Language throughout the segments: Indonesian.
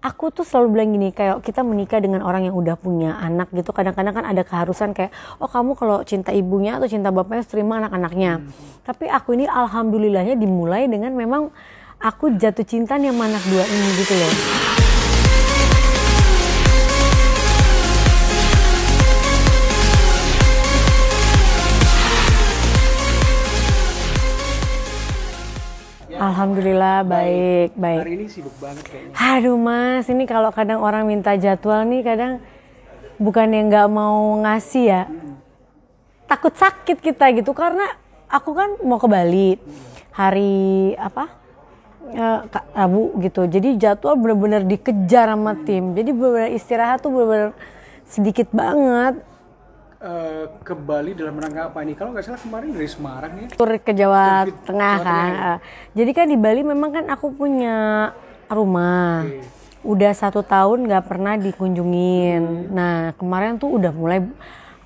aku tuh selalu bilang gini kayak kita menikah dengan orang yang udah punya anak gitu. Kadang-kadang kan ada keharusan kayak oh kamu kalau cinta ibunya atau cinta bapaknya terima anak-anaknya. Tapi aku ini alhamdulillahnya dimulai dengan memang aku jatuh cinta nih sama anak dua ini gitu loh Alhamdulillah baik. baik. Hari ini sibuk banget kayaknya. Aduh mas, ini kalau kadang orang minta jadwal nih kadang bukan yang nggak mau ngasih ya, takut sakit kita gitu karena aku kan mau ke Bali hari apa? Eh, Rabu gitu, jadi jadwal bener-bener dikejar sama tim, jadi bener-bener istirahat tuh bener-bener sedikit banget. Eh, ke Bali dalam rangka apa nih? Kalau nggak salah kemarin dari Semarang ya. tur ke Jawa Ke Tengah Jawa kan. Tengah, ya? Eh, Jadi kan di Bali memang kan aku punya rumah. Oke. Udah satu tahun nggak pernah dikunjungin. Nah kemarin tuh udah mulai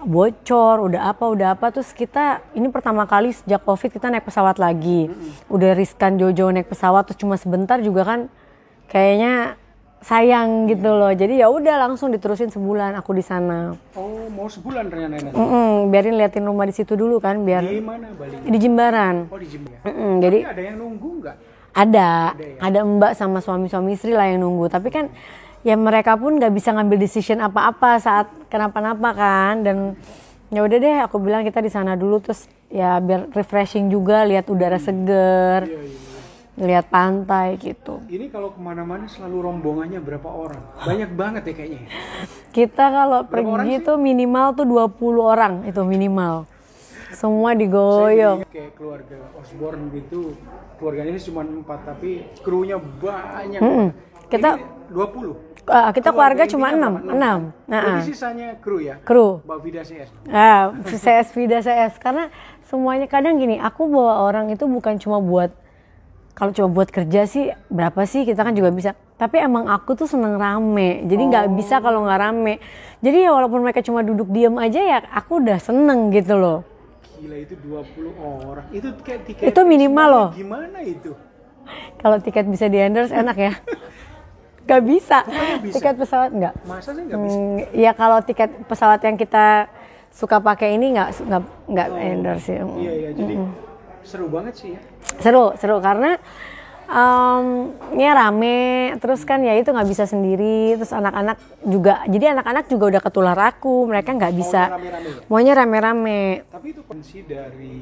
bocor, udah apa, udah apa. Terus kita ini pertama kali sejak covid kita naik pesawat lagi. Udah riskan jauh-jauh naik pesawat terus cuma sebentar juga kan kayaknya sayang gitu loh. Jadi ya udah langsung diterusin sebulan aku di sana. Oh, mau sebulan ternyata nanti. Mm-mm, biarin liatin rumah di situ dulu kan biar Di mana Bali? di Jimbaran. Oh di Jimba. Mm-mm, jadi Tapi ada yang nunggu nggak? ada, ya? ada mbak sama suami-suami istri lah yang nunggu. Tapi kan ya mereka pun nggak bisa ngambil decision apa-apa saat kenapa-napa kan. Dan ya udah deh, aku bilang kita di sana dulu terus ya biar refreshing juga, lihat udara seger, Iya, iya, lihat pantai gitu. Ini kalau ke mana-mana selalu rombongannya berapa orang? Banyak banget ya kayaknya. ya? Kita kalau Berapa pergi tuh minimal tuh 20 orang itu minimal. Semua digoyong. Saya kayak keluarga Osborne gitu, keluarganya cuma empat tapi krunya banyak. Kita- Ini 20. Ah, kita keluarga intinya cuma enam, enam. Nah, ah. sisanya kru ya? Kru. Mbak Vida CS. Ah, CS Vida CS karena semuanya kadang gini, aku bawa orang itu bukan cuma buat kalau cuma buat kerja sih berapa sih kita kan juga bisa. Tapi emang aku tuh seneng rame, jadi nggak bisa kalau nggak rame. Jadi ya walaupun mereka cuma duduk diem aja ya aku udah seneng gitu loh. Gila itu 20 orang. Itu kayak tiket Itu minimal loh. Gimana itu? Kalau tiket bisa di endorse enak ya. Gak bisa. bisa. Tiket pesawat nggak. Masa sih nggak bisa? Hmm, ya kalau tiket pesawat yang kita suka pakai ini nggak nggak nggak endorse sih. Iya iya. Jadi seru banget sih ya. seru seru karena em, ya rame terus kan ya itu nggak bisa sendiri terus anak-anak juga jadi anak-anak juga udah ketular aku mereka nggak bisa ya? maunya rame-rame Tapi itu kondisi dari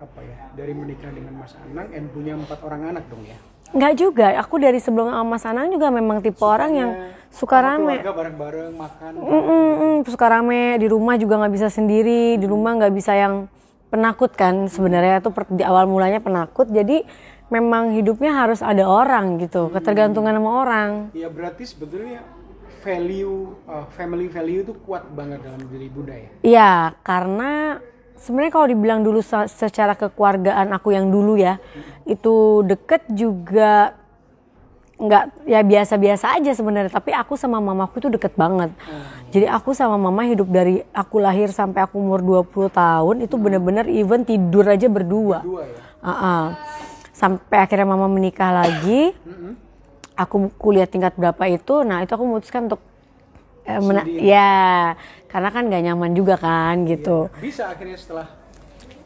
apa ya? Dari menikah dengan Mas Anang and punya empat orang anak dong ya. nggak juga aku dari sebelum sama Mas Anang juga memang tipe orang yang suka rame bareng-bareng makan. Mm, mm, mm, suka rame di rumah juga nggak bisa sendiri di rumah nggak bisa yang penakut kan. Sebenarnya itu di awal mulanya penakut jadi memang hidupnya harus ada orang gitu. Ketergantungan sama orang. Ya berarti sebetulnya value uh, family value itu kuat banget dalam diri Bunda ya. Iya, karena sebenarnya kalau dibilang dulu se- secara kekeluargaan aku yang dulu ya, itu deket juga nggak ya biasa-biasa aja sebenarnya. Tapi aku sama mamaku itu deket banget. Jadi aku sama mama hidup dari aku lahir sampai aku umur 20 tahun itu bener-bener even tidur aja berdua. Dua ya. Uh-uh. Sampai akhirnya mama menikah lagi, aku kuliah tingkat berapa itu, nah itu aku memutuskan untuk eh, mena- ya karena kan gak nyaman juga kan gitu. Bisa akhirnya setelah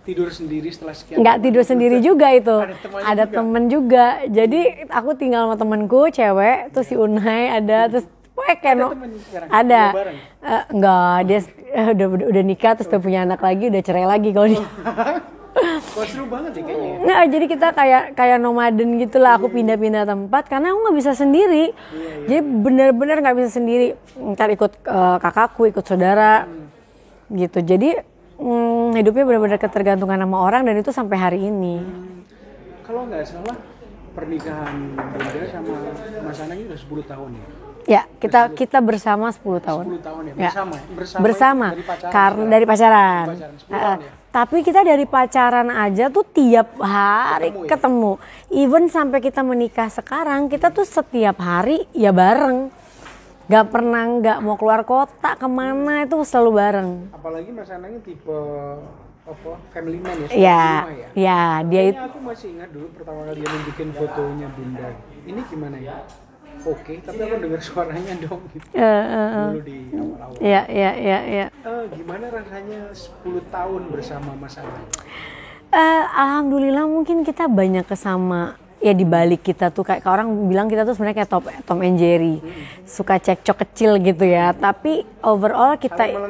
tidur sendiri setelah sekian Nggak tidur sendiri juga itu, Ada ada juga. temen juga. Jadi aku tinggal sama temenku cewek, terus si Unai ada, terus kayak no- temen ada. Dua bareng? Eh, enggak, dia eh, udah, udah udah nikah terus udah punya anak lagi, udah cerai lagi kalau dia. Wah seru banget ya kayaknya. ya. Nah, jadi kita kayak kayak nomaden gitulah. Aku pindah-pindah tempat karena aku nggak bisa sendiri. Jadi bener-bener nggak bisa sendiri. Ntar ikut eh, kakakku, ikut saudara, gitu. Jadi mm, hidupnya bener-bener ketergantungan sama orang dan itu sampai hari ini. Kalau nggak salah pernikahan Bunda sama Mas Anang ini udah 10 tahun ya. Ya, kita kita bersama 10 tahun. 10 tahun ya Ya. bersama. ya? Bersama, Bersama, dari pacaran. karena dari pacaran. Dari pacaran, 10 Eh, tahun ya? Tapi kita dari pacaran aja tuh tiap hari Ketemu ya? ketemu. Even sampai kita menikah sekarang, kita tuh setiap hari ya bareng. Gak pernah nggak mau keluar kota ke mana itu selalu bareng. Apalagi Mas Anang ini tipe apa family man ya. suka Ya, rumah ya. ya dia itu aku masih ingat dulu pertama kali dia nunjukin fotonya Bunda. Ini gimana ya? oke tapi aku dengar suaranya dong gitu. Eh, eh, eh. dulu di awal-awal Iya, iya, iya, iya. Eh, gimana rasanya 10 tahun bersama Mas Anang? Eh, alhamdulillah mungkin kita banyak kesama ya di balik kita tuh kayak orang bilang kita tuh sebenarnya kayak Tom, Tom and Jerry. Suka cekcok kecil gitu ya. Tapi overall kita ya?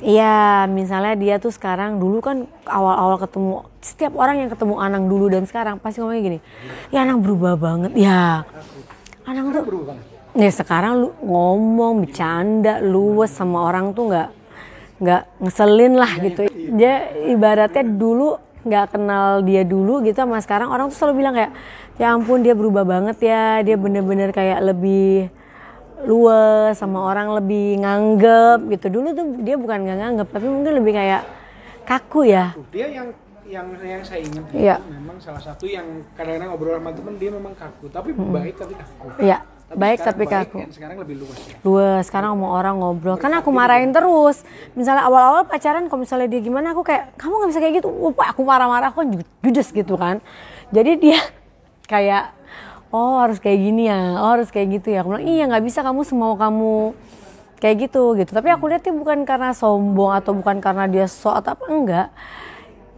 Iya, misalnya dia tuh sekarang dulu kan awal-awal ketemu setiap orang yang ketemu Anang dulu dan sekarang pasti ngomongnya gini, ya Anang berubah banget, ya. Anang tuh berubah banget. ya sekarang lu ngomong bercanda luwes sama orang tuh nggak nggak ngeselin lah gitu. dia ibaratnya dulu nggak kenal dia dulu gitu sama sekarang orang tuh selalu bilang kayak ya ampun dia berubah banget ya. Dia bener-bener kayak lebih luwes sama orang lebih nganggep gitu. Dulu tuh dia bukan nggak nganggep tapi mungkin lebih kayak kaku ya. Dia yang yang yang saya ingat Iya. memang salah satu yang kadang-kadang ngobrol sama temen dia memang kaku tapi baik tapi kaku Iya, baik tapi baik kaku. kan, sekarang lebih luas ya? Luas sekarang mau orang ngobrol. Kan aku marahin terus. Misalnya awal-awal pacaran kalau misalnya dia gimana aku kayak kamu nggak bisa kayak gitu. Wah, aku marah-marah aku ju- judes gitu kan. Jadi dia kayak oh harus kayak gini ya oh harus kayak gitu ya. Aku bilang iya nggak bisa kamu semau kamu kayak gitu gitu. Tapi aku lihatnya bukan karena sombong atau bukan karena dia sok atau apa enggak.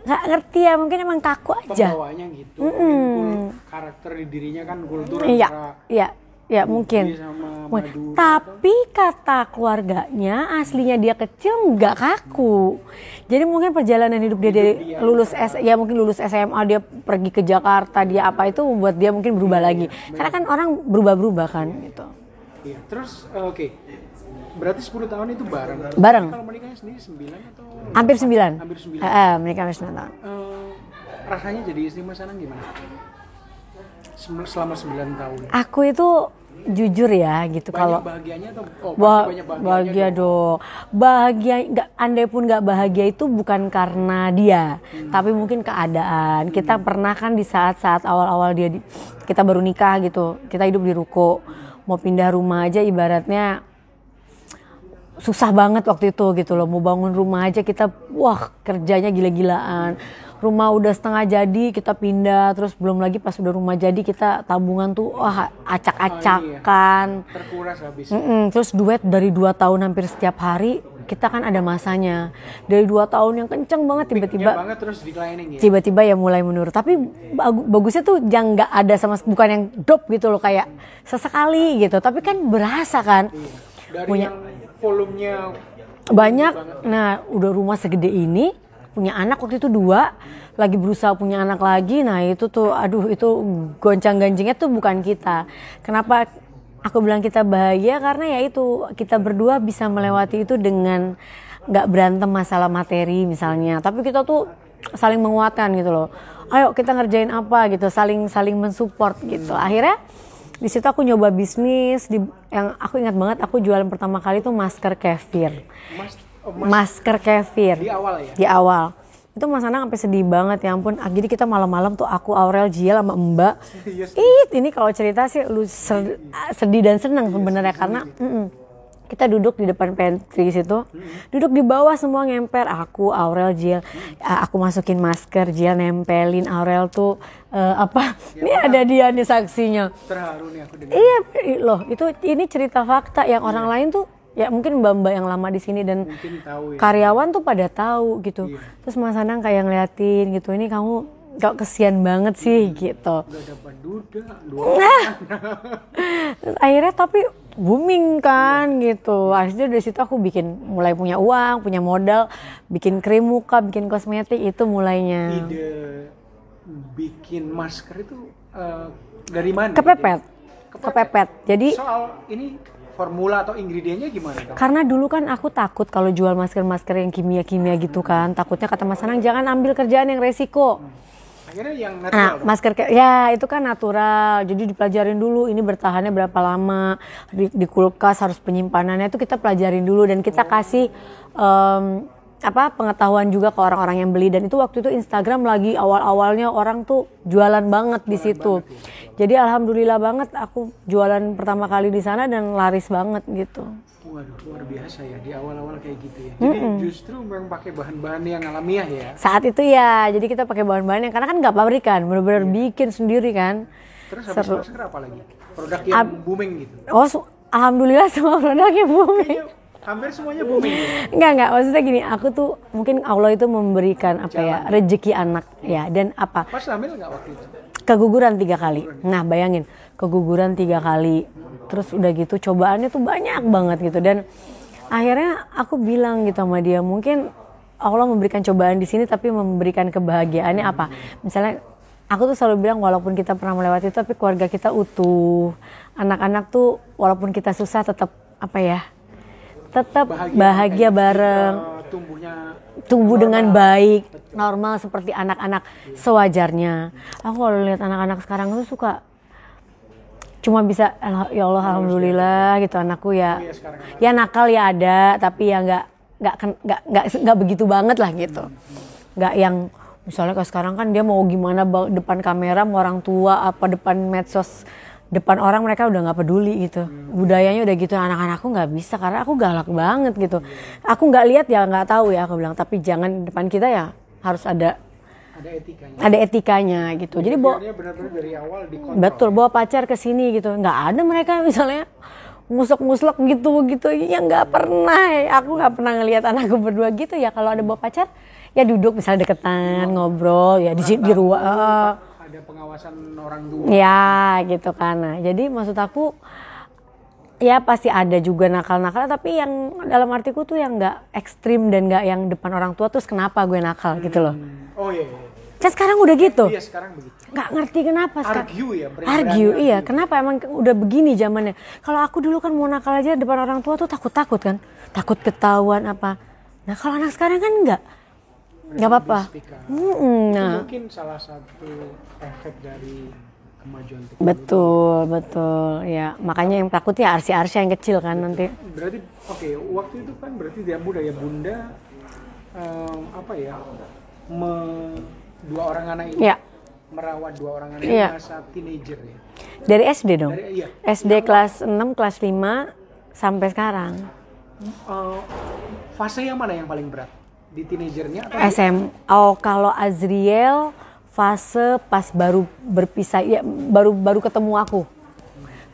Nggak ngerti ya mungkin emang kaku aja. Pembawanya gitu. Mungkin kul- karakter di dirinya kan kultur iya antara iya iya mungkin madu Tapi kata keluarganya aslinya dia kecil nggak kaku. Jadi mungkin perjalanan hidup dia dari lulus S, ya mungkin lulus SMA dia pergi ke Jakarta dia apa itu membuat dia mungkin berubah lagi. Karena kan orang berubah-berubah kan gitu. iya terus eh, oke berarti 10 tahun itu bareng Bareng. kalau menikahnya sendiri 9 atau Hampir sembilan. hampir 9 Eh, eh, menikah hampir sembilan tahun. Eh, rasanya jadi istri Mas Anang gimana selama 9 tahun Aku itu jujur ya gitu banyak kalau bahagianya atau oh, pasti Ba- banyak bahagianya bahagia dong. Bahagia nggak andai pun nggak bahagia itu bukan karena dia, tapi mungkin keadaan. Kita pernah kan di saat-saat awal-awal dia di- kita baru nikah gitu, kita hidup di ruko, mau pindah rumah aja ibaratnya susah banget waktu itu gitu loh. Mau bangun rumah aja kita wah kerjanya gila-gilaan. Rumah udah setengah jadi kita pindah, terus belum lagi pas udah rumah jadi kita tabungan tuh wah acak-acakan. terkuras habis. Mm-mm, terus duet dari dua tahun hampir setiap hari kita kan ada masanya. Dari dua tahun yang kenceng banget tiba-tiba banget terus declining ya? tiba-tiba ya mulai menurun. Tapi bagu- bagusnya tuh yang nggak ada sama bukan yang drop gitu loh kayak sesekali gitu. Tapi kan berasa kan dari punya- yang volumenya banyak. nah udah rumah segede ini punya anak waktu itu dua. Lagi berusaha punya anak lagi. Nah itu tuh aduh itu goncang ganjingnya tuh bukan kita. Kenapa aku bilang kita bahagia? Karena ya itu kita berdua bisa melewati itu dengan nggak berantem masalah materi misalnya. Tapi kita tuh saling menguatkan gitu loh. Ayo kita ngerjain apa gitu saling saling mensupport gitu. Akhirnya di situ aku nyoba bisnis di yang aku ingat banget aku jualan pertama kali tuh masker kefir. Mas, oh, mas masker kefir. Di awal ya? Di awal. Itu Mas Anang sampai sedih banget ya ampun. Ah, jadi kita malam-malam tuh aku Aurel Jiel sama Mbak. Yes. Ih, ini kalau cerita sih lu ser- sedih dan senang sebenarnya karena mm-mm. kita duduk di depan pantry situ, duduk di bawah semua ngemper. Aku Aurel Jiel, Ah, aku masukin masker Jiel nempelin. Aurel tuh eh, apa? Ini ada dia nih saksinya. terharu nih aku dengar. Iya loh, itu ini cerita fakta yang orang lain tuh ya mungkin mbak-mbak yang lama di sini dan tahu ya karyawan tuh pada tahu gitu. Iya. Terus Mas Anang kayak ngeliatin gitu, ini kamu kok kesian banget sih gitu. udah dapat duda dua Terus akhirnya tapi booming kan gitu. Akhirnya dari situ aku bikin mulai punya uang, punya modal, bikin krim muka, bikin kosmetik itu mulainya. ide bikin masker itu eh, dari mana Kepepet, Kepepet. kepepet. Jadi soal ini formula atau ingredientnya gimana dong Karena dulu kan aku takut kalau jual masker-masker yang kimia-kimia gitu kan. Takutnya kata Mas Anang jangan ambil kerjaan yang resiko. akhirnya yang Nah, natural dong. masker ke- ya itu kan natural. Jadi dipelajarin dulu ini bertahannya berapa lama di, di kulkas harus penyimpanannya itu kita pelajarin dulu dan kita kasih em, apa pengetahuan juga ke orang-orang yang beli dan itu waktu itu Instagram lagi awal-awalnya orang tuh jualan banget di situ. Jadi alhamdulillah banget aku jualan pertama kali di sana dan laris banget gitu. Waduh, luar biasa ya di awal-awal kayak gitu ya. Jadi justru memang pakai bahan-bahan yang alamiah ya. Saat itu ya, jadi kita pakai bahan-bahan yang karena kan nggak pabrikan, bener-bener bikin sendiri kan. Terus habis Seru. masker apa lagi? Produk yang booming gitu. Oh, alhamdulillah semua produknya booming. Kayaknya hampir semuanya booming. Gitu. Enggak, enggak. Maksudnya gini, aku tuh mungkin Allah itu memberikan apa ya, rezeki anak ya dan apa? Pas hamil nggak waktu itu? keguguran tiga kali. Nah bayangin keguguran tiga kali, terus udah gitu cobaannya tuh banyak banget gitu dan akhirnya aku bilang gitu sama dia mungkin Allah memberikan cobaan di sini tapi memberikan kebahagiaannya apa? Misalnya aku tuh selalu bilang walaupun kita pernah melewati itu tapi keluarga kita utuh, anak-anak tuh walaupun kita susah tetap apa ya? Tetap bahagia, bareng. Eh, tumbuhnya tumbuh dengan baik, normal seperti anak-anak sewajarnya. Aku kalau lihat anak-anak sekarang tuh suka cuma bisa "Alha- ya Allah alhamdulillah gitu. Anakku ya ya sekarang ya nakal ya ada tapi ya nggak nggak nggak nggak nggak begitu banget lah gitu. Nggak yang misalnya kayak sekarang kan dia mau gimana depan kamera mau orang tua apa depan medsos depan orang mereka udah nggak peduli gitu. Budayanya udah gitu anak-anakku nggak bisa karena aku galak banget gitu. Aku nggak lihat ya nggak tahu ya aku bilang. Tapi jangan depan kita ya harus ada ada etikanya. ada etikanya gitu. Jadi bawa benar-benar dari awal dikontrol. betul bawa pacar ke sini gitu. Nggak ada mereka misalnya muslek-muslek gitu gitu. Ya nggak pernah aku nggak pernah ngelihat anakku berdua gitu ya. Kalau ada bawa pacar ya duduk misalnya deketan ngobrol ya di di ruang Ada pengawasan orang tua. ya gitu kan nah jadi maksud aku ya pasti ada juga nakal-nakal tapi yang dalam artiku tuh yang nggak ekstrim dan nggak yang depan orang tua terus kenapa gue nakal gitu loh Hmm. Oh iya, iya. kan sekarang udah gitu Iya sekarang begitu. nggak ngerti kenapa sekarang Argue ya. argue berani iya kenapa emang udah begini zamannya kalau aku dulu kan mau nakal aja depan orang tua tuh takut takut kan takut ketahuan apa nah kalau anak sekarang kan enggak nggak apa-apa. up. Mm-mm, Itu nah. mungkin salah satu efek dari kemajuan teknologi. betul betul. Ya makanya yang takut ya arsi-arsi yang kecil kan nanti. Berarti oke waktu itu kan berarti dia muda ya bunda em, apa ya me, dua orang anak ini ya. merawat dua orang anak ini masa teenager ya. dari SD dong. Dari iya. SD kelas 6 kelas 5 sampai sekarang. Eh, fase yang mana yang paling berat di teenagernya atau SM oh kalau Azriel fase pas baru berpisah ya baru baru ketemu aku.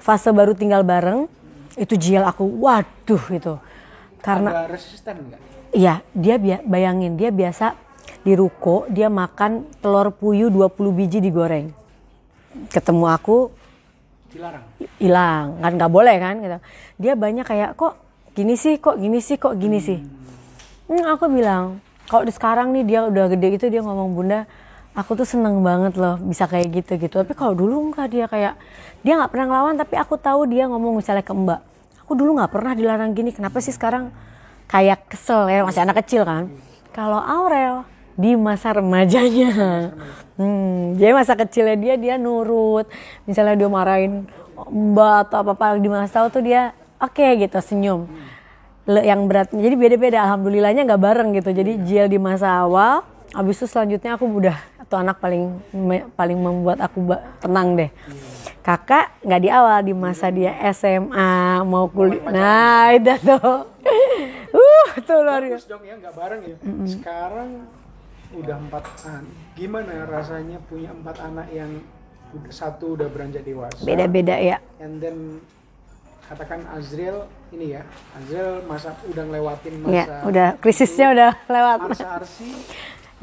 Fase baru tinggal bareng itu jial aku waduh itu karena ada resisten enggak? iya dia bayangin dia biasa di ruko dia makan telur puyuh 20 biji digoreng. Ketemu aku Dilarang. hilang. Kan nggak boleh kan gitu. dia banyak kayak kok gini sih kok gini sih kok gini sih hmm, aku bilang kalau di sekarang nih dia udah gede gitu dia ngomong bunda aku tuh seneng banget loh bisa kayak gitu gitu tapi kalau dulu enggak dia kayak dia nggak pernah ngelawan tapi aku tahu dia ngomong misalnya ke mbak. Aku dulu nggak pernah dilarang gini kenapa sih sekarang kayak kesel ya masih anak kecil kan? Kalau Aurel di masa remajanya. Hmm, jadi masa kecilnya dia dia nurut. Misalnya dia marahin mbak atau apa apa di masa tahu tuh dia oke gitu senyum yang beratnya jadi beda-beda alhamdulillahnya nggak bareng gitu. Jadi Jill di masa awal habis itu selanjutnya aku udah atau anak paling me- paling membuat aku tenang deh. Kakak nggak di awal di masa dia SMA mau kuliah. nah itu tuh. Uh tuh luar biasa. dong ya nggak bareng ya. Sekarang udah empat anak. Gimana rasanya punya empat anak yang satu udah beranjak dewasa. beda-beda ya. And then katakan Azriel ini ya, Azriel masa udah ngelewatin masa ya udah krisisnya udah lewat. Arsa Arsi,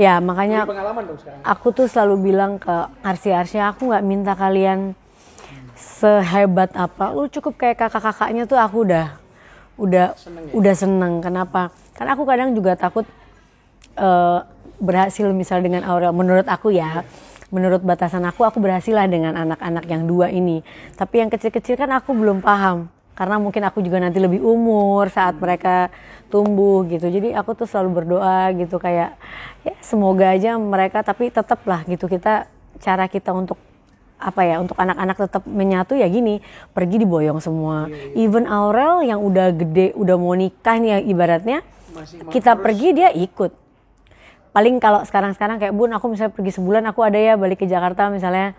ya makanya pengalaman dong sekarang. aku tuh selalu bilang ke arsi-arsi aku nggak minta kalian sehebat apa. Lu cukup kayak kakak-kakaknya tuh aku udah udah Seneng ya? udah seneng. Kenapa? Karena aku kadang juga takut eh, berhasil misal dengan Aurel menurut aku ya menurut batasan aku aku berhasil lah dengan anak-anak yang dua ini. Tapi yang kecil-kecil kan aku belum paham karena mungkin aku juga nanti lebih umur saat mereka tumbuh gitu. Jadi aku tuh selalu berdoa gitu kayak ya semoga aja mereka tapi tetap lah gitu kita cara kita untuk apa ya untuk anak-anak tetap menyatu ya gini pergi diboyong semua. Even Aurel yang udah gede udah mau nikah nih ya ibaratnya Masih ma- kita pergi dia ikut. Paling kalau sekarang-sekarang kayak bun aku misalnya pergi sebulan aku ada ya balik ke Jakarta misalnya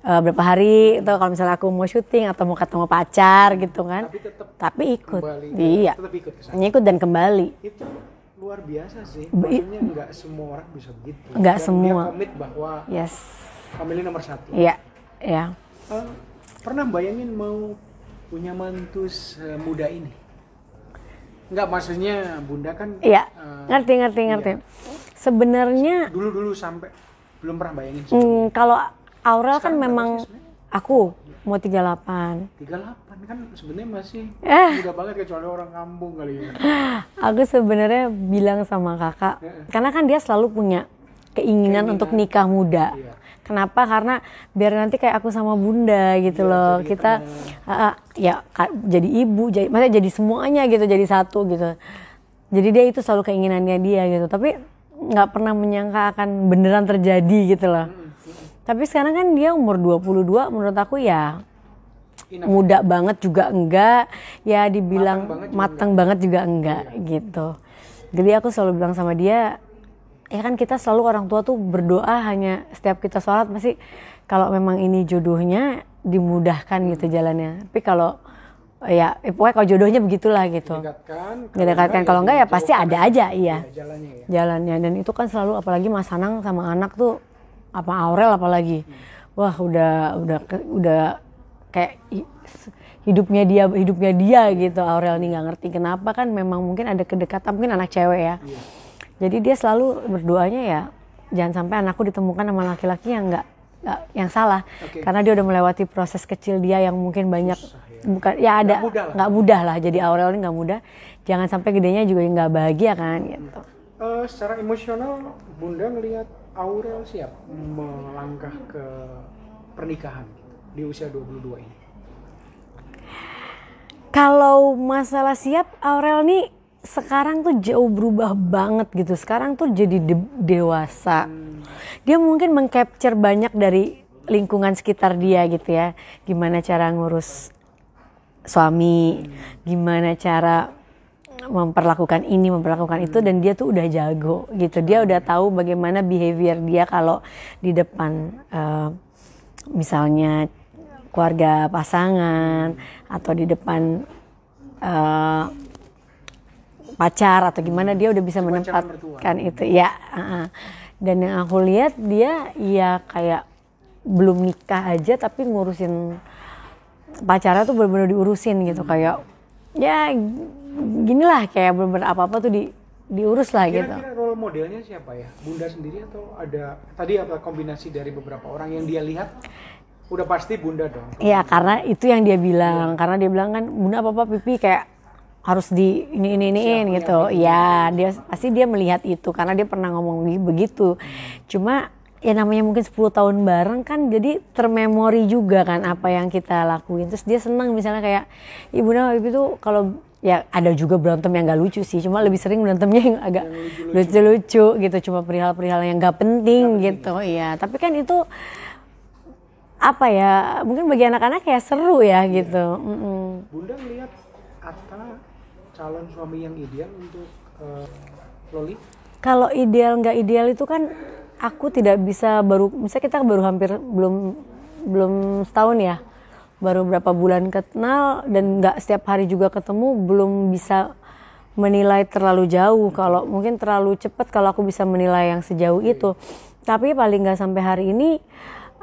eh, berapa hari itu kalau misalnya aku mau syuting atau mau ketemu pacar gitu kan Tapi tetap tapi ikut kembali. iya Tetap ikut ke sana. ikut dan kembali Itu luar biasa sih. Maksudnya nggak semua orang bisa begitu. Nggak semua. Dia komit bahwa yes family nomor satu. iya iya Eh, pernah bayangin mau punya mantu semuda ini? Enggak maksudnya bunda kan Iya, eh, ngerti ngerti ngerti. Sebenarnya dulu-dulu sampai belum pernah bayangin mm, kalau Aurel kan memang aku mau 38. 38 kan sebenarnya masih Eh. muda banget kecuali orang kampung kali ya. Aku sebenarnya bilang sama kakak, karena kan dia selalu punya keinginan, untuk nikah muda. Iya. Kenapa? Karena biar nanti kayak aku sama bunda gitu Iya, loh. jadi Kita ah, ah, ya jadi ibu, jadi maksudnya jadi semuanya gitu, jadi satu gitu. Jadi dia itu selalu keinginannya dia gitu. Tapi nggak pernah menyangka akan beneran terjadi gitu loh. Tapi sekarang kan dia umur 22 menurut aku ya Enough. muda banget juga enggak. Ya dibilang Matang banget juga matang banget juga enggak gitu. Jadi aku selalu bilang sama dia ya kan kita selalu orang tua tuh berdoa hanya setiap kita sholat pasti kalau memang ini jodohnya dimudahkan gitu jalannya. Tapi kalau ya eh, pokoknya kalau jodohnya begitulah gitu. Dekatkan. Didekatkan kalau enggak ya pasti ada aja iya. Ya jalannya ya. jalannya. Dan itu kan selalu apalagi Mas Anang sama anak tuh apa Aurel apalagi? Wah udah udah udah kayak hi- hidupnya dia hidupnya dia gitu. Aurel nih nggak ngerti kenapa kan memang mungkin ada kedekatan mungkin anak cewek ya. Jadi dia selalu berdoanya ya jangan sampai anakku ditemukan sama laki-laki yang nggak yang salah. Oke. karena dia udah melewati proses kecil dia yang mungkin banyak bukan ya ada Nggak mudah lah. nggak mudah lah. Jadi Aurel ini nggak mudah. Jangan sampai gedenya juga nggak bahagia kan gitu. Eh, secara emosional Bunda ngelihat Aurel siap melangkah ke pernikahan di usia 22 ini. Kalau masalah siap, Aurel nih sekarang tuh jauh berubah banget gitu. Sekarang tuh jadi de- dewasa. Dia mungkin mengcapture banyak dari lingkungan sekitar dia gitu ya. Gimana cara ngurus suami, gimana cara memperlakukan ini, memperlakukan itu dan dia tuh udah jago gitu. Dia udah tahu bagaimana behavior dia kalau di depan eh, misalnya keluarga pasangan atau di depan eh, pacar atau gimana dia udah bisa menempatkan itu ya uh-uh. dan yang aku lihat dia ya kayak belum nikah aja tapi ngurusin pacarnya tuh benar-benar diurusin gitu kayak ya gini lah kayak bener-bener apa-apa tuh di diurus lah gitu Kira-kira role modelnya siapa ya? Bunda sendiri atau ada tadi apa kombinasi dari beberapa orang yang dia lihat? Udah pasti Bunda dong. Iya karena itu yang dia bilang karena dia bilang kan bunda apa apa pipi kayak harus di ini ini iniin Siapa gitu ya dia pasti dia melihat itu karena dia pernah ngomong begi- begitu cuma ya namanya mungkin 10 tahun bareng kan jadi termemori juga kan apa yang kita lakuin. Terus dia senang misalnya kayak ibu Bunda Pipi tuh kalau ya ada juga berantem yang gak lucu sih cuma lebih sering berantemnya yang agak lucu-lucu. gitu cuma perihal-perihal yang gak penting gitu. Iya tapi kan itu apa ya mungkin bagi anak-anak kayak seru ya gitu. Mm-mm. Bunda ngelihat Atta calon suami yang ideal untuk eh, Loli? kalau ideal nggak ideal itu kan aku tidak bisa baru misalnya kita baru hampir belum belum setahun ya. Baru berapa bulan kenal dan nggak setiap hari juga ketemu belum bisa menilai terlalu jauh. Kalau mungkin terlalu cepat kalau aku bisa menilai yang sejauh itu. tapi paling nggak sampai hari ini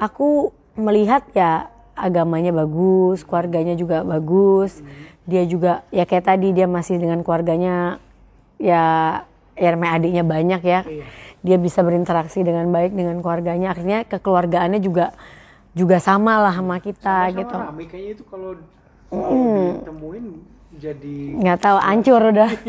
aku melihat ya agamanya bagus keluarganya juga bagus. Dia juga ya kayak tadi dia masih dengan keluarganya ya ya adiknya banyak ya dia bisa berinteraksi dengan baik dengan keluarganya. Akhirnya kekeluargaannya juga juga sama lah sama kita Sama gitu. rame. Kayaknya itu kalau kalau ditemuin jadi nggak tahu hancur udah.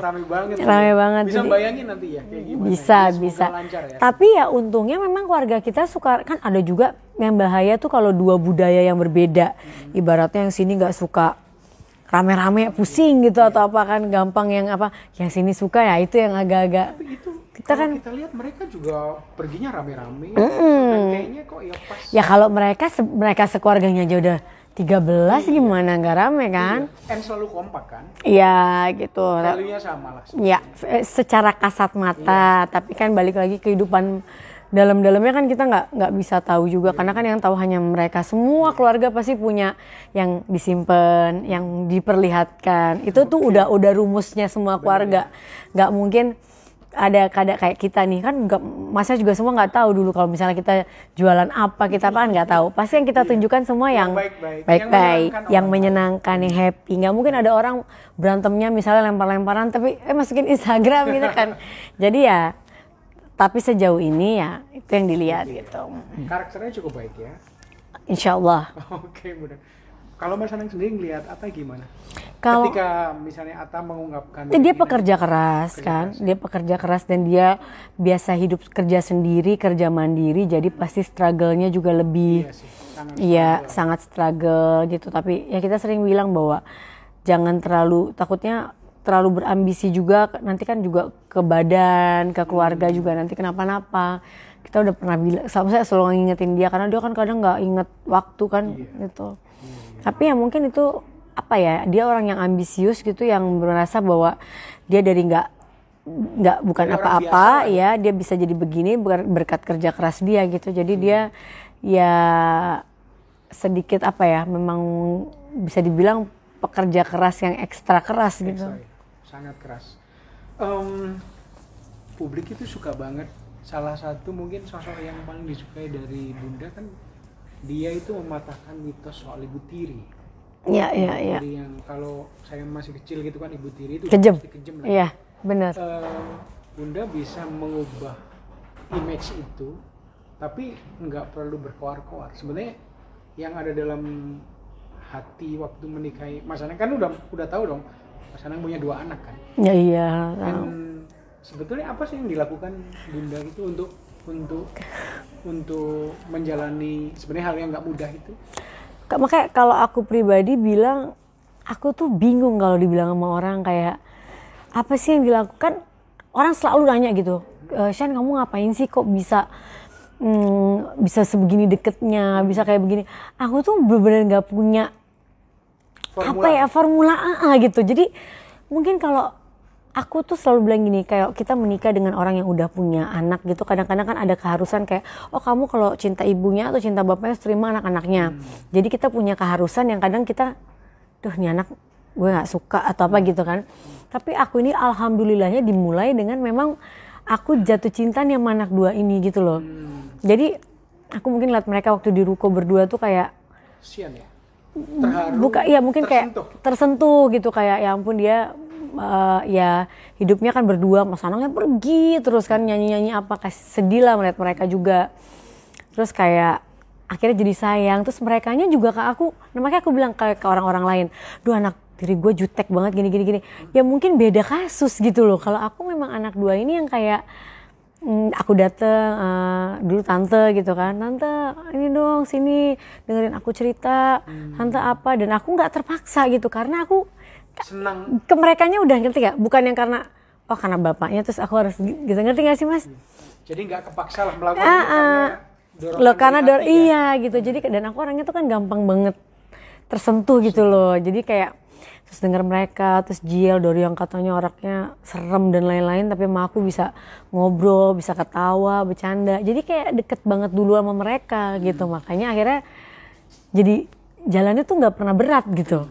Rame banget. Rame banget, Bisa jadi- bayangin nanti ya kayak gimana. bisa Ya, bisa. lancar ya. tapi ya untungnya memang keluarga kita suka kan ada juga yang bahaya tuh kalau dua budaya yang berbeda. Ibaratnya yang sini nggak suka rame-rame pusing gitu atau apa kan gampang yang apa yang sini suka ya itu yang agak-agak kita kan kita lihat mereka juga perginya rame-rame dan kayaknya kok ya pas. Ya kalau mereka se- mereka sekeluarganya aja udah 13 gimana? Nggak rame kan? And selalu kompak kan? Iya gitu. Value-nya sama lah ya secara kasat mata. Tapi kan balik lagi kehidupan dalam-dalamnya kan kita nggak nggak bisa tahu juga karena kan yang tahu hanya mereka. Semua keluarga pasti punya yang disimpan yang diperlihatkan. Itu tuh udah udah rumusnya semua keluarga. nggak mungkin ada kada kayak kita nih. Kan nggak masa juga semua nggak tahu dulu kalau misalnya kita jualan apa kita apa nggak tahu. Pasti yang kita tunjukkan semua yang baik-baik. Yang menyenangkan yang orang. menyenangkan yang happy. Nggak mungkin ada orang berantemnya misalnya lempar-lemparan tapi eh masukin Instagram gitu kan. Jadi ya tapi sejauh ini ya itu yang dilihat gitu Karakternya cukup baik ya. Insya Allah Oke, mudah. Kalau Mas Anang sendiri ngelihat Ata gimana? Kalau- Ketika misalnya Ata mengungkapkan Ya, dia pekerja keras kan, dia pekerja keras dan dia biasa hidup kerja sendiri, kerja mandiri, jadi pasti struggle-nya juga lebih, Iya sih, sangat iya sangat struggle gitu. Tapi ya kita sering bilang bahwa jangan terlalu takutnya terlalu berambisi juga nanti kan juga ke badan, ke keluarga juga nanti kenapa-napa. Kita udah pernah bilang, saya selalu ngingetin dia karena dia kan kadang nggak inget waktu kan gitu. Tapi ya mungkin itu apa ya dia orang yang ambisius gitu yang merasa bahwa dia dari nggak nggak bukan apa-apa ya. dia bisa jadi begini ber- berkat kerja keras dia gitu. Jadi dia ya sedikit apa ya memang bisa dibilang pekerja keras yang ekstra keras gitu. Ya, sangat keras. Em, publik itu suka banget. Salah satu mungkin sosok yang paling disukai dari Bunda kan dia itu mematahkan mitos soal ibu tiri. ya ya ya Jadi yang kalau saya masih kecil gitu kan ibu tiri itu Kejem. pasti kejem lah. iya benar Eh, Bunda bisa mengubah image itu, tapi nggak perlu berkoar-koar. Sebenarnya yang ada dalam hati waktu menikahi Mas Anang kan udah udah tahu dong, Mas Anang punya dua anak kan. ya iya Dan sebetulnya apa sih yang dilakukan Bunda itu untuk untuk untuk menjalani sebenarnya hal yang nggak mudah itu? Ka- makanya kalau aku pribadi bilang aku tuh bingung kalau dibilang sama orang kayak apa sih yang dilakukan orang selalu nanya gitu e, Shan kamu ngapain sih kok bisa mm, bisa sebegini deketnya bisa kayak begini aku tuh bener-bener nggak punya apa ya formula A gitu. Jadi mungkin kalau aku tuh selalu bilang gini kayak kita menikah dengan orang yang udah punya anak gitu. Kadang-kadang kan ada keharusan kayak oh kamu kalau cinta ibunya atau cinta bapaknya terima anak-anaknya. Jadi kita punya keharusan yang kadang kita duh nih anak gue nggak suka atau apa gitu kan. Tapi aku ini alhamdulillahnya dimulai dengan memang aku jatuh cinta nih sama anak dua ini gitu loh. Jadi aku mungkin lihat mereka waktu di ruko berdua tuh kayak Sian ya. Terharu. buka ya mungkin kayak tersentuh. tersentuh gitu kayak ya ampun dia eh, ya hidupnya kan berdua Mas Anangnya pergi terus kan nyanyi-nyanyi apa kasih sedih lah melihat mereka juga terus kayak akhirnya jadi sayang terus mereka juga ke aku makanya aku bilang kayak ke orang-orang lain duh anak diri gue jutek banget gini gini gini ya mungkin beda kasus gitu loh kalau aku memang anak dua ini yang kayak aku dateng eh, dulu tante gitu kan. Tante ini dong sini dengerin aku cerita. Tante apa? Dan aku nggak terpaksa gitu karena aku Senang. ke mereka udah ngerti gak bukan yang karena oh karena bapaknya terus aku harus gi- gitu. Ngerti gak sih mas? Jadi nggak kepaksa lah melakukan Ah, itu karena ah. Loh karena dor ya. iya gitu. Jadi dan aku orangnya tuh kan gampang banget tersentuh gitu loh. Jadi kayak terus denger mereka, terus Jiel Dori yang katanya orangnya serem dan lain-lain, tapi sama aku bisa ngobrol, bisa ketawa, bercanda. Jadi kayak deket banget dulu sama mereka gitu. Makanya akhirnya jadi jalannya tuh nggak pernah berat gitu.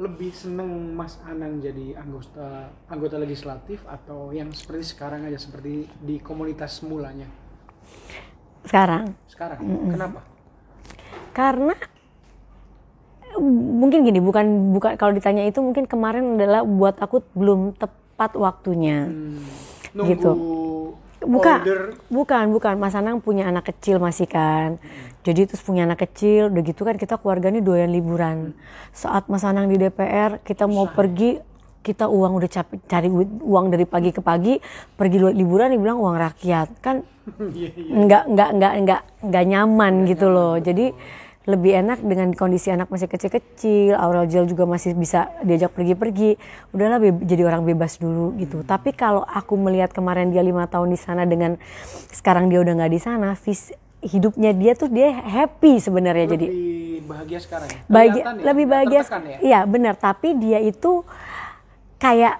lebih seneng Mas Anang jadi anggota anggota legislatif atau yang seperti sekarang aja seperti di komunitas mulanya Sekarang sekarang kenapa karena mungkin gini bukan bukan kalau ditanya itu mungkin kemarin adalah buat aku belum tepat waktunya. Hmm, nunggu Gitu. bukan order. bukan bukan. Mas Anang punya anak kecil masih kan. Jadi terus punya anak kecil udah gitu kan kita keluarga ini doyan liburan. Saat Mas Anang di DPR kita mau pergi kita uang udah capek cari uang dari pagi ke pagi pergi liburan dibilang uang rakyat. Kan Iya, iya. nggak nggak nggak nggak nggak nyaman gitu loh. jadi lebih enak dengan kondisi anak masih kecil-kecil Aurel Jel juga masih bisa diajak pergi-pergi udahlah jadi orang bebas dulu gitu tapi kalau aku melihat kemarin dia lima tahun di sana dengan sekarang dia udah nggak di sana vis- hidupnya dia tuh dia happy sebenarnya jadi lebih bahagia sekarang ya? bahagia ya? lebih bahagia ya? iya benar tapi dia itu kayak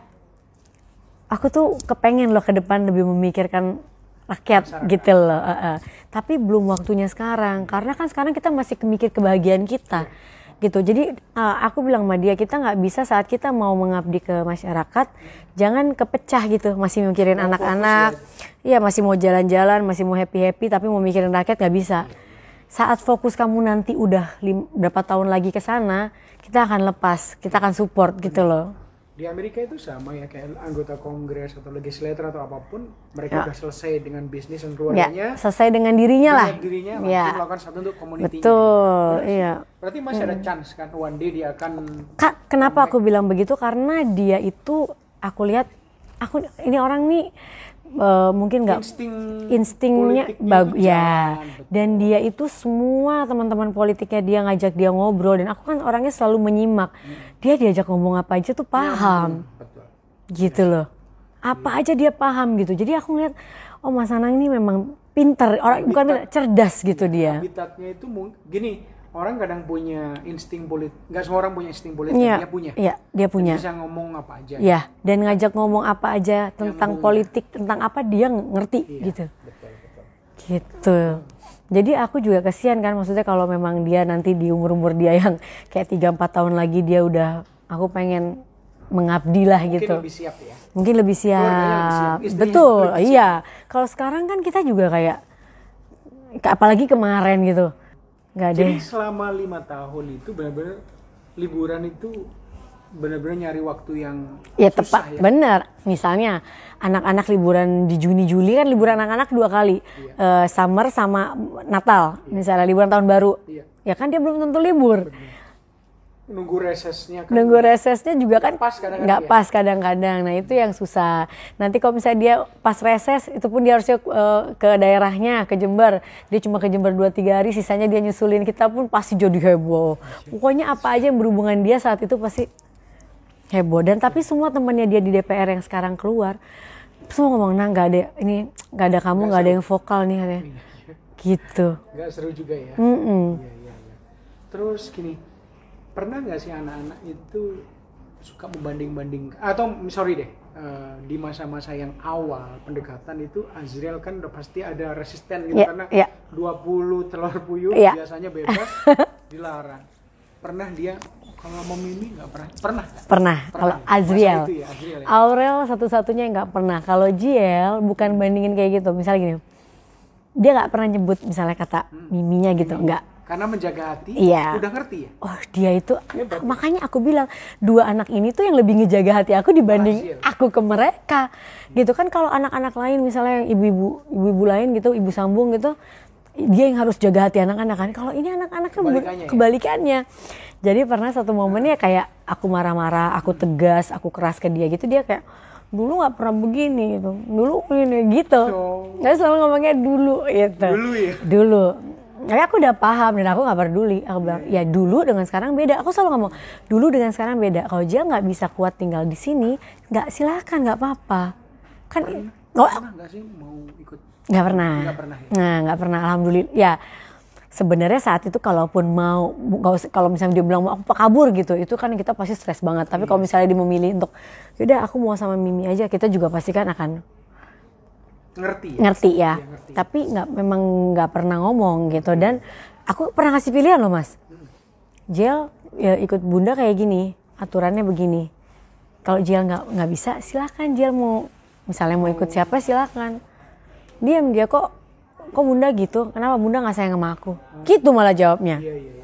aku tuh kepengen loh ke depan lebih memikirkan rakyat Masyarakat. gitu loh eh, eh. tapi belum waktunya sekarang karena kan sekarang kita masih mikir kebahagiaan kita gitu. Jadi uh, aku bilang sama dia kita nggak bisa saat kita mau mengabdi ke masyarakat jangan kepecah gitu masih mikirin anak-anak. iya masih mau jalan-jalan masih mau happy happy tapi mau mikirin rakyat nggak bisa. Saat fokus kamu nanti udah lim- berapa tahun lagi ke sana kita akan lepas kita akan support gitu loh Di Amerika itu sama ya kayak anggota kongres atau legislator atau apa pun Ya. mereka udah selesai dengan bisnis dan ya keluarganya. selesai dengan dirinya lah dirinya ya melakukan satu untuk community betul iya Berarti masih ada chance kan one day dia akan Kak, kenapa aku bilang begitu? Karena dia itu aku lihat aku ini orang nih eh, mungkin nggak insting instingnya bagus ya. jalan. Dan dia itu semua teman-teman politiknya dia ngajak dia ngobrol dan aku kan orangnya selalu menyimak. Dia diajak ngomong apa aja tuh paham Betul. gitu loh. Apa aja dia paham gitu. Jadi aku ngeliat oh Mas Anang ini memang pinter, orang bukan pinter, cerdas gitu dia. Habitatnya itu gini, orang kadang punya insting politik. Nggak semua orang punya insting politik, Iya, dia punya. iya, dia punya. Bisa ngomong apa aja. Ya, dan ngajak ngomong apa aja tentang politik, tentang apa dia ngerti Iya, gitu. Betul, betul. Gitu. Jadi aku juga kasihan kan maksudnya kalau memang dia nanti di umur-umur dia yang kayak 3 4 tahun lagi dia udah aku pengen mengabdi lah Mungkin gitu. lebih siap ya. Mungkin lebih Keluarganya lebih siap, siap. Betul. lebih Iya. Kalau sekarang kan kita juga kayak apalagi kemarin gitu. Nggak ada. Jadi selama lima tahun itu benar-benar liburan itu benar-benar nyari waktu yang Ya susah tepat, ya. benar. Misalnya anak-anak liburan di Juni Juli kan liburan anak-anak dua kali, Eh, summer sama Natal. Misalnya liburan tahun baru, Iya. ya kan dia belum tentu libur. Nunggu resesnya kan. Nunggu resesnya juga kan pas kadang-kadang nggak ya. pas kadang-kadang. Nah itu yang susah. Nanti kalau misalnya dia pas reses, itu pun dia harusnya eh, ke daerahnya, ke Jember. Dia cuma ke Jember 2-3 hari, sisanya dia nyusulin kita pun pasti jadi heboh. Pokoknya apa aja yang berhubungan dia saat itu pasti heboh. Dan tapi semua temannya dia di DPR yang sekarang keluar, semua ngomong, nah nggak ada ini nggak ada kamu nggak ada yang vokal nih katanya. Gitu. Nggak seru juga ya. Iya, iya, iya. Terus gini, pernah nggak sih anak-anak itu suka membanding-banding atau sorry deh eh, di masa-masa yang awal pendekatan itu Azriel kan udah pasti ada resisten gitu Iya, karena iya. 20 telur puyuh Iya. biasanya bebas dilarang. Pernah dia kalau mau mimi nggak pernah pernah nggak? Pernah, kalau ya? Azriel. ya, Azriel ya? Aurel satu-satunya nggak pernah. Kalau Jiel bukan bandingin kayak gitu. Misalnya gini, dia nggak pernah nyebut misalnya kata miminya gitu, nggak. Karena menjaga hati Iya. udah ngerti ya. Oh dia itu, Hebat ya. makanya aku bilang dua anak ini tuh yang lebih ngejaga hati aku dibanding Hasil. aku ke mereka. Gitu kan kalau anak-anak lain misalnya yang ibu-ibu, ibu-ibu lain gitu, ibu sambung gitu, dia yang harus jaga hati anak-anak kan. Kalau ini anak-anaknya ber- Kebalikannya ya? kebalikannya. Jadi pernah satu momennya kayak aku marah-marah, aku tegas, aku keras ke dia gitu, dia kayak dulu nggak pernah begini gitu, dulu ini gitu. Dia selalu ngomongnya dulu gitu. Dulu ya. Dulu. Tapi aku udah paham dan aku nggak peduli. Aku bilang ya dulu dengan sekarang beda. Aku selalu ngomong dulu dengan sekarang beda. Kalau dia nggak bisa kuat tinggal di sini, nggak silakan nggak apa-apa. Kan oh, Pernah nggak sih mau ikut? nggak pernah. Nggak pernah ya? Nah nggak pernah. Alhamdulillah. Ya sebenarnya saat itu kalaupun mau kalau misalnya dia bilang mau aku kabur gitu, itu kan kita pasti stres banget. Tapi kalau misalnya dia memilih untuk yaudah aku mau sama Mimi aja, kita juga pasti kan akan Ngerti ya? ngerti ya, Iya, ngerti. tapi nggak memang nggak pernah ngomong gitu dan aku pernah kasih pilihan loh mas, Jel ya ikut bunda kayak gini, aturannya begini, kalau Jel nggak nggak bisa silakan Jel mau misalnya mau ikut siapa silakan, diam dia kok kok bunda gitu, kenapa bunda nggak sayang sama aku, gitu malah jawabnya, Iya iya iya.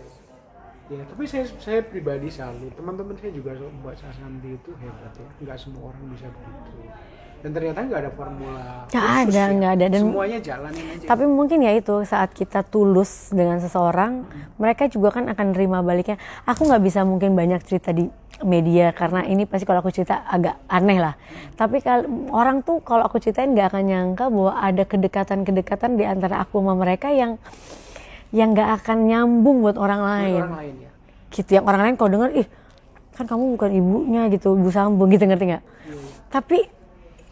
Ya, tapi saya saya pribadi selalu teman-teman saya juga buat Sasanti itu hebat ya. Nggak semua orang bisa begitu. Dan ternyata nggak ada formula. Nggak ada, ya. nggak ada. Dan- semuanya jalanin aja. Tapi mungkin ya itu saat kita tulus dengan seseorang, mereka juga kan akan nerima baliknya. Aku nggak bisa mungkin banyak cerita di media karena ini pasti kalau aku cerita agak aneh lah. Tapi kalau orang tuh kalau aku ceritain nggak akan nyangka bahwa ada kedekatan-kedekatan di antara aku sama mereka yang yang nggak akan nyambung buat orang Buat lain. orang lain ya. Gitu yang orang lain kalau dengar ih kan kamu bukan ibunya gitu, ibu sambung gitu ngerti nggak? Tapi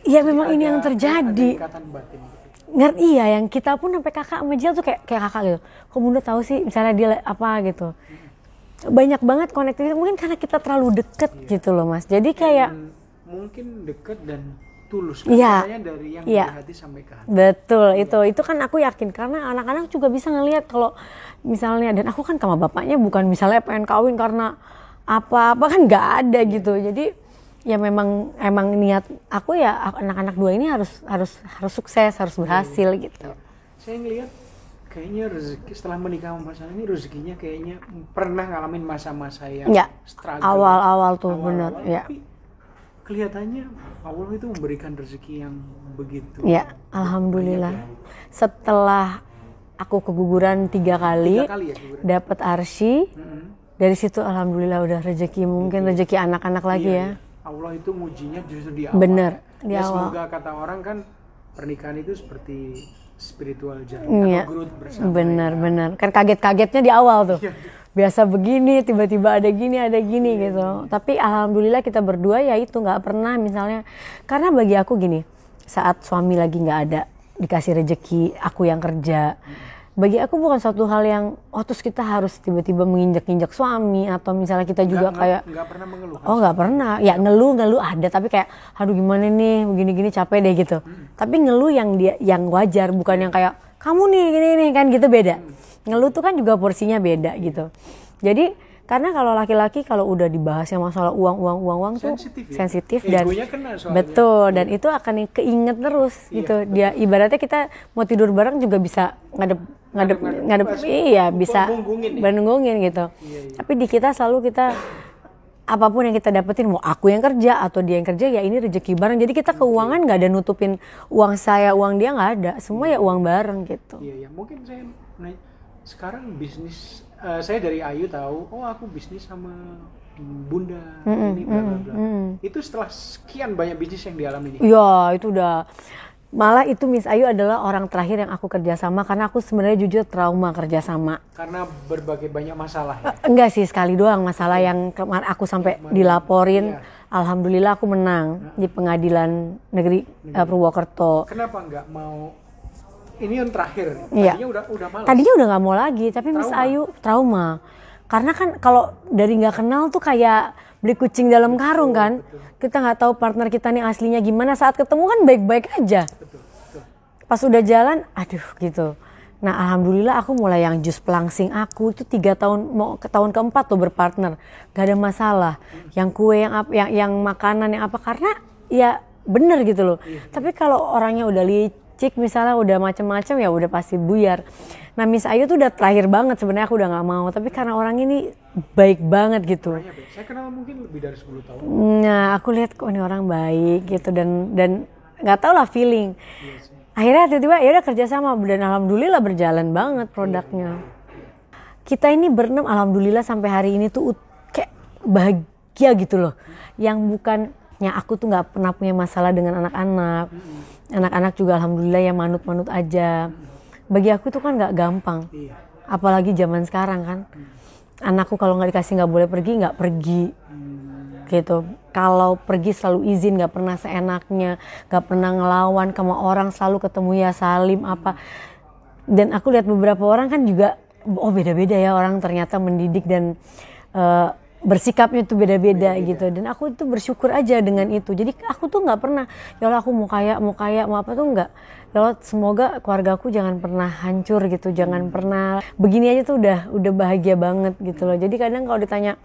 ya memang ini yang terjadi. gitu. ngerti iya yang kita pun sampai kakak sama Jill tuh kayak kayak kakak gitu. Kok bunda tahu sih misalnya dia apa gitu. Banyak banget konektivitas mungkin karena kita terlalu deket gitu loh mas. Jadi kayak Dan mungkin deket dan tulus kan? Iya. Dari yang Iya. dari hati sampai ke hati. Betul itu. Itu kan aku yakin karena anak-anak juga bisa ngelihat kalau misalnya dan aku kan sama bapaknya bukan misalnya pengen kawin karena apa-apa kan nggak ada gitu. Jadi ya memang emang niat aku ya anak-anak dua ini harus harus harus sukses harus berhasil gitu. Saya ngelihat kayaknya rezeki setelah menikah sama pasangan ini rezekinya kayaknya pernah ngalamin masa-masa yang ya struggle. Awal-awal tuh bener ya tapi kelihatannya Allah itu memberikan rezeki yang begitu. Ya alhamdulillah. Setelah aku keguguran tiga kali tiga kali ya dapat arsi Mm-mm. dari situ alhamdulillah udah rezeki mungkin rezeki anak-anak lagi Iya, ya. iya. Allah itu ngujinya justru di awal. Bener, di ya, awal. semoga kata orang kan pernikahan itu seperti spiritual journey Iya. growth bersama. Bener bener kan kaget-kagetnya di awal tuh. Biasa begini tiba-tiba ada gini ada gini gitu. tapi alhamdulillah kita berdua ya itu nggak pernah misalnya. Karena bagi aku gini saat suami lagi nggak ada dikasih rejeki aku yang kerja bagi aku bukan suatu hal yang oh terus kita harus tiba-tiba menginjak-injak suami atau misalnya kita juga Nggak- kayak nggak pernah mengeluh Oh nggak pernah, ya ngeluh ngeluh ada tapi kayak aduh gimana nih begini-gini capek deh gitu. Tapi ngeluh yang dia yang wajar bukan yang kayak kamu nih gini nih kan gitu beda. Ngeluh tuh kan juga porsinya beda gitu. Jadi karena kalau laki-laki kalau udah dibahas yang masalah uang uang uang uang tuh Sensitif ya? sensitif dan kena soalnya. betul dan itu akan keinget terus gitu. Dia ibaratnya kita mau tidur bareng juga bisa ngadep ngadep ngadep, iya bisa Bunggungin ya? gitu. Iya, iya. Tapi di kita selalu kita apa pun yang kita dapetin mau aku yang kerja atau dia yang kerja ya ini rezeki bareng. Jadi kita keuangan nggak ada nutupin uang saya uang dia nggak ada. Semua ya uang bareng gitu. Iya, ya mungkin saya sekarang bisnis eh, saya dari Ayu tahu, oh aku bisnis sama Bunda ini bla bla bla. Itu setelah sekian banyak bisnis yang dialami ini. Ya itu udah malah itu Miss Ayu adalah orang terakhir yang aku kerjasama karena aku sebenarnya jujur trauma kerjasama. Karena berbagai banyak masalah ya. Enggak sih sekali doang masalah yang kemarin aku sampai dilaporin. Iya. Alhamdulillah aku menang di pengadilan negeri eh, Purwokerto. Kenapa nggak mau ini yang terakhir? Iya. Tadinya udah udah malas. Tadinya udah nggak mau lagi, tapi Miss Trauma. Ayu trauma. Karena kan kalau dari nggak kenal tuh kayak beli kucing dalam karung kan. Kita nggak tahu partner kita nih aslinya gimana. Saat ketemu kan baik-baik aja. Betul, betul. Pas udah jalan, aduh gitu. Nah alhamdulillah aku mulai yang jus pelangsing aku itu tiga tahun mau ke tahun keempat tuh berpartner, gak ada masalah. Yang kue yang apa, yang, yang makanan yang apa karena ya bener gitu loh. Tapi kalau orangnya udah licik misalnya udah macem-macem ya udah pasti buyar. Nah Miss Ayu tuh udah terakhir banget sebenarnya aku udah nggak mau. Tapi karena orang ini baik banget gitu. Beb. Saya kenal mungkin lebih dari 10 tahun. Nah, aku lihat kok ini orang baik gitu dan dan nggak tau lah feeling. Iya. Akhirnya tiba-tiba ya udah kerja sama dan alhamdulillah berjalan banget produknya. Kita ini berenam alhamdulillah sampai hari ini tuh kayak bahagia gitu loh. Yang bukan ya aku tuh nggak pernah punya masalah dengan anak-anak. Anak-anak juga alhamdulillah ya manut-manut aja. Bagi aku itu kan nggak gampang. Iya. Apalagi zaman sekarang kan. Anakku kalau nggak dikasih nggak boleh pergi nggak pergi gitu. Kalau pergi selalu izin, nggak pernah seenaknya, nggak pernah ngelawan sama orang, selalu ketemu ya salim apa. Dan aku lihat beberapa orang kan juga, oh beda-beda ya orang ternyata mendidik dan eh, bersikapnya tuh beda-beda gitu. Dan aku itu bersyukur aja dengan itu. Jadi aku tuh nggak pernah, ya Allah aku mau kaya, mau kaya, mau apa tuh nggak. Ya Allah semoga keluarga aku jangan pernah hancur gitu, jangan pernah begini aja tuh udah udah bahagia banget gitu loh. Jadi kadang kalau ditanya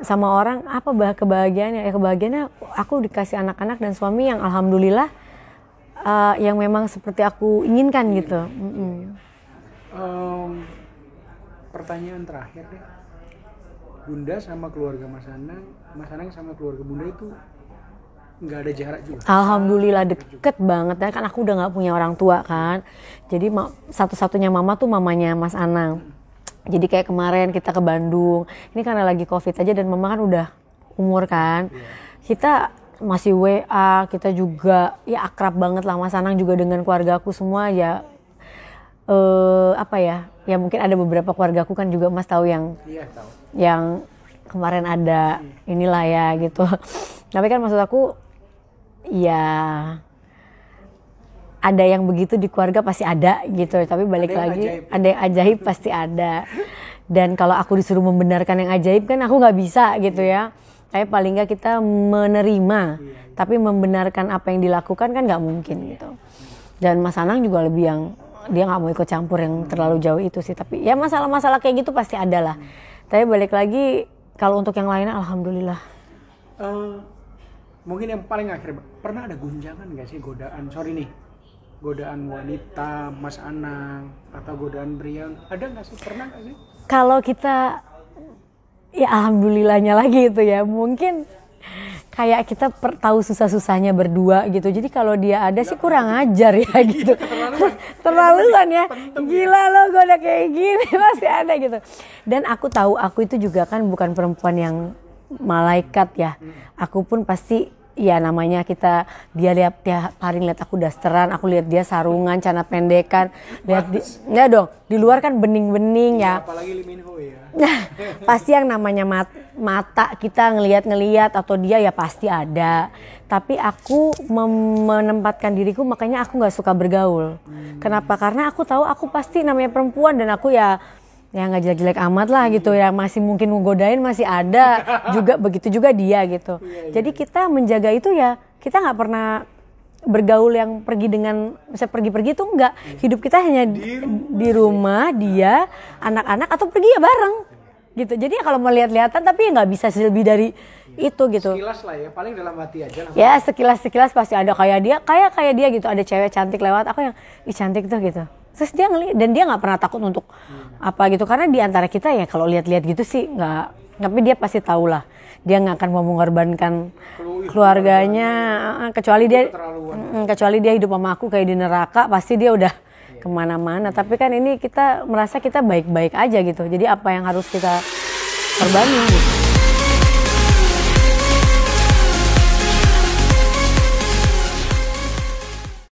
sama orang apa bah kebahagiaannya ya kebahagiaannya aku dikasih anak-anak dan suami yang alhamdulillah eh, yang memang seperti aku inginkan gitu Mm-mm. Em, pertanyaan terakhir deh. Bunda sama keluarga Mas Anang, Mas Anang sama keluarga Bunda itu nggak ada jarak juga. alhamdulillah deket banget ya kan aku udah nggak punya orang tua kan jadi satu-satunya mama tuh mamanya Mas Anang jadi kayak kemarin kita ke Bandung ini karena lagi covid aja dan mama kan udah umur kan kita masih WA kita juga ya akrab banget lah Mas Anang juga dengan keluarga aku semua ya eh apa ya ya mungkin ada beberapa keluarga aku kan juga Mas tahu yang Iya tahu. Yang kemarin ada inilah ya gitu. Tapi kan maksud aku ya ada yang begitu di keluarga pasti ada gitu. Tapi balik Ada lagi ajaib. ada yang ajaib pasti ada. Dan kalau aku disuruh membenarkan yang ajaib kan aku nggak bisa gitu ya. Tapi paling nggak kita menerima, Iya, tapi membenarkan apa yang dilakukan kan nggak mungkin gitu. Dan Mas Anang juga lebih yang dia nggak mau ikut campur yang terlalu jauh itu sih. Tapi ya masalah-masalah kayak gitu pasti ada lah. Tapi balik lagi kalau untuk yang lainnya, alhamdulillah. Eh, mungkin yang paling akhir pernah ada gunjangan nggak sih godaan? Sorry nih godaan wanita Mas Anang atau godaan Brian? Ada nggak sih? Pernah nggak sih? Kalau kita ya alhamdulillahnya lagi itu ya. Mungkin kayak kita per- tahu susah-susahnya berdua gitu. Jadi kalau dia ada sih kurang ajar ya gitu. Terlaluan ya. Gila lo gue udah kayak gini masih ada gitu. Dan aku tahu aku itu juga kan bukan perempuan yang malaikat ya. Aku pun pasti ya namanya kita dia lihat tiap hari lihat aku dasteran, aku lihat dia sarungan, celana pendekan, lihat di, enggak dong, di luar kan bening-bening ya. apalagi Lee Min Ho ya pasti yang namanya mat- mata kita ngelihat-ngelihat atau dia ya pasti ada. Tapi aku menempatkan diriku makanya aku nggak suka bergaul. Kenapa? Karena aku tahu aku pasti namanya perempuan dan aku ya ya nggak jelek-jelek amat lah gitu. Ya masih mungkin ngegodain masih ada. Juga begitu juga dia gitu. Jadi kita menjaga itu ya kita nggak pernah bergaul yang pergi dengan bisa pergi-pergi itu enggak hidup kita hanya di, di rumah dia anak-anak atau pergi ya bareng. Gitu. Jadi ya kalau mau lihat-lihatan tapi ya nggak bisa lebih dari itu gitu. Sekilas lah ya paling dalam hati aja lah. Ya sekilas sekilas pasti ada. Kayak dia kayak kayak dia gitu. Ada cewek cantik lewat aku yang ih cantik tuh gitu terus dia ngeliat dan dia nggak pernah takut untuk apa gitu. Karena di antara kita ya kalau lihat-lihat gitu sih nggak tapi dia pasti tahu lah. Dia nggak akan mau mengorbankan keluarganya eh, kecuali dia Mm, kecuali dia hidup sama aku kayak di neraka pasti dia udah ke mana-mana. Tapi kan ini kita merasa kita baik-baik aja gitu. Jadi apa yang harus kita korbanin gitu.